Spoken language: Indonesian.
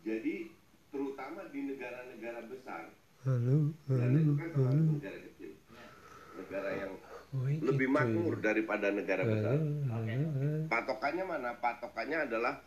Jadi terutama di negara-negara besar, Halo, halo, kan halo. negara kecil, negara yang Oh, lebih gitu makmur ya. daripada negara besar. Halo, halo, halo. Patokannya mana? Patokannya adalah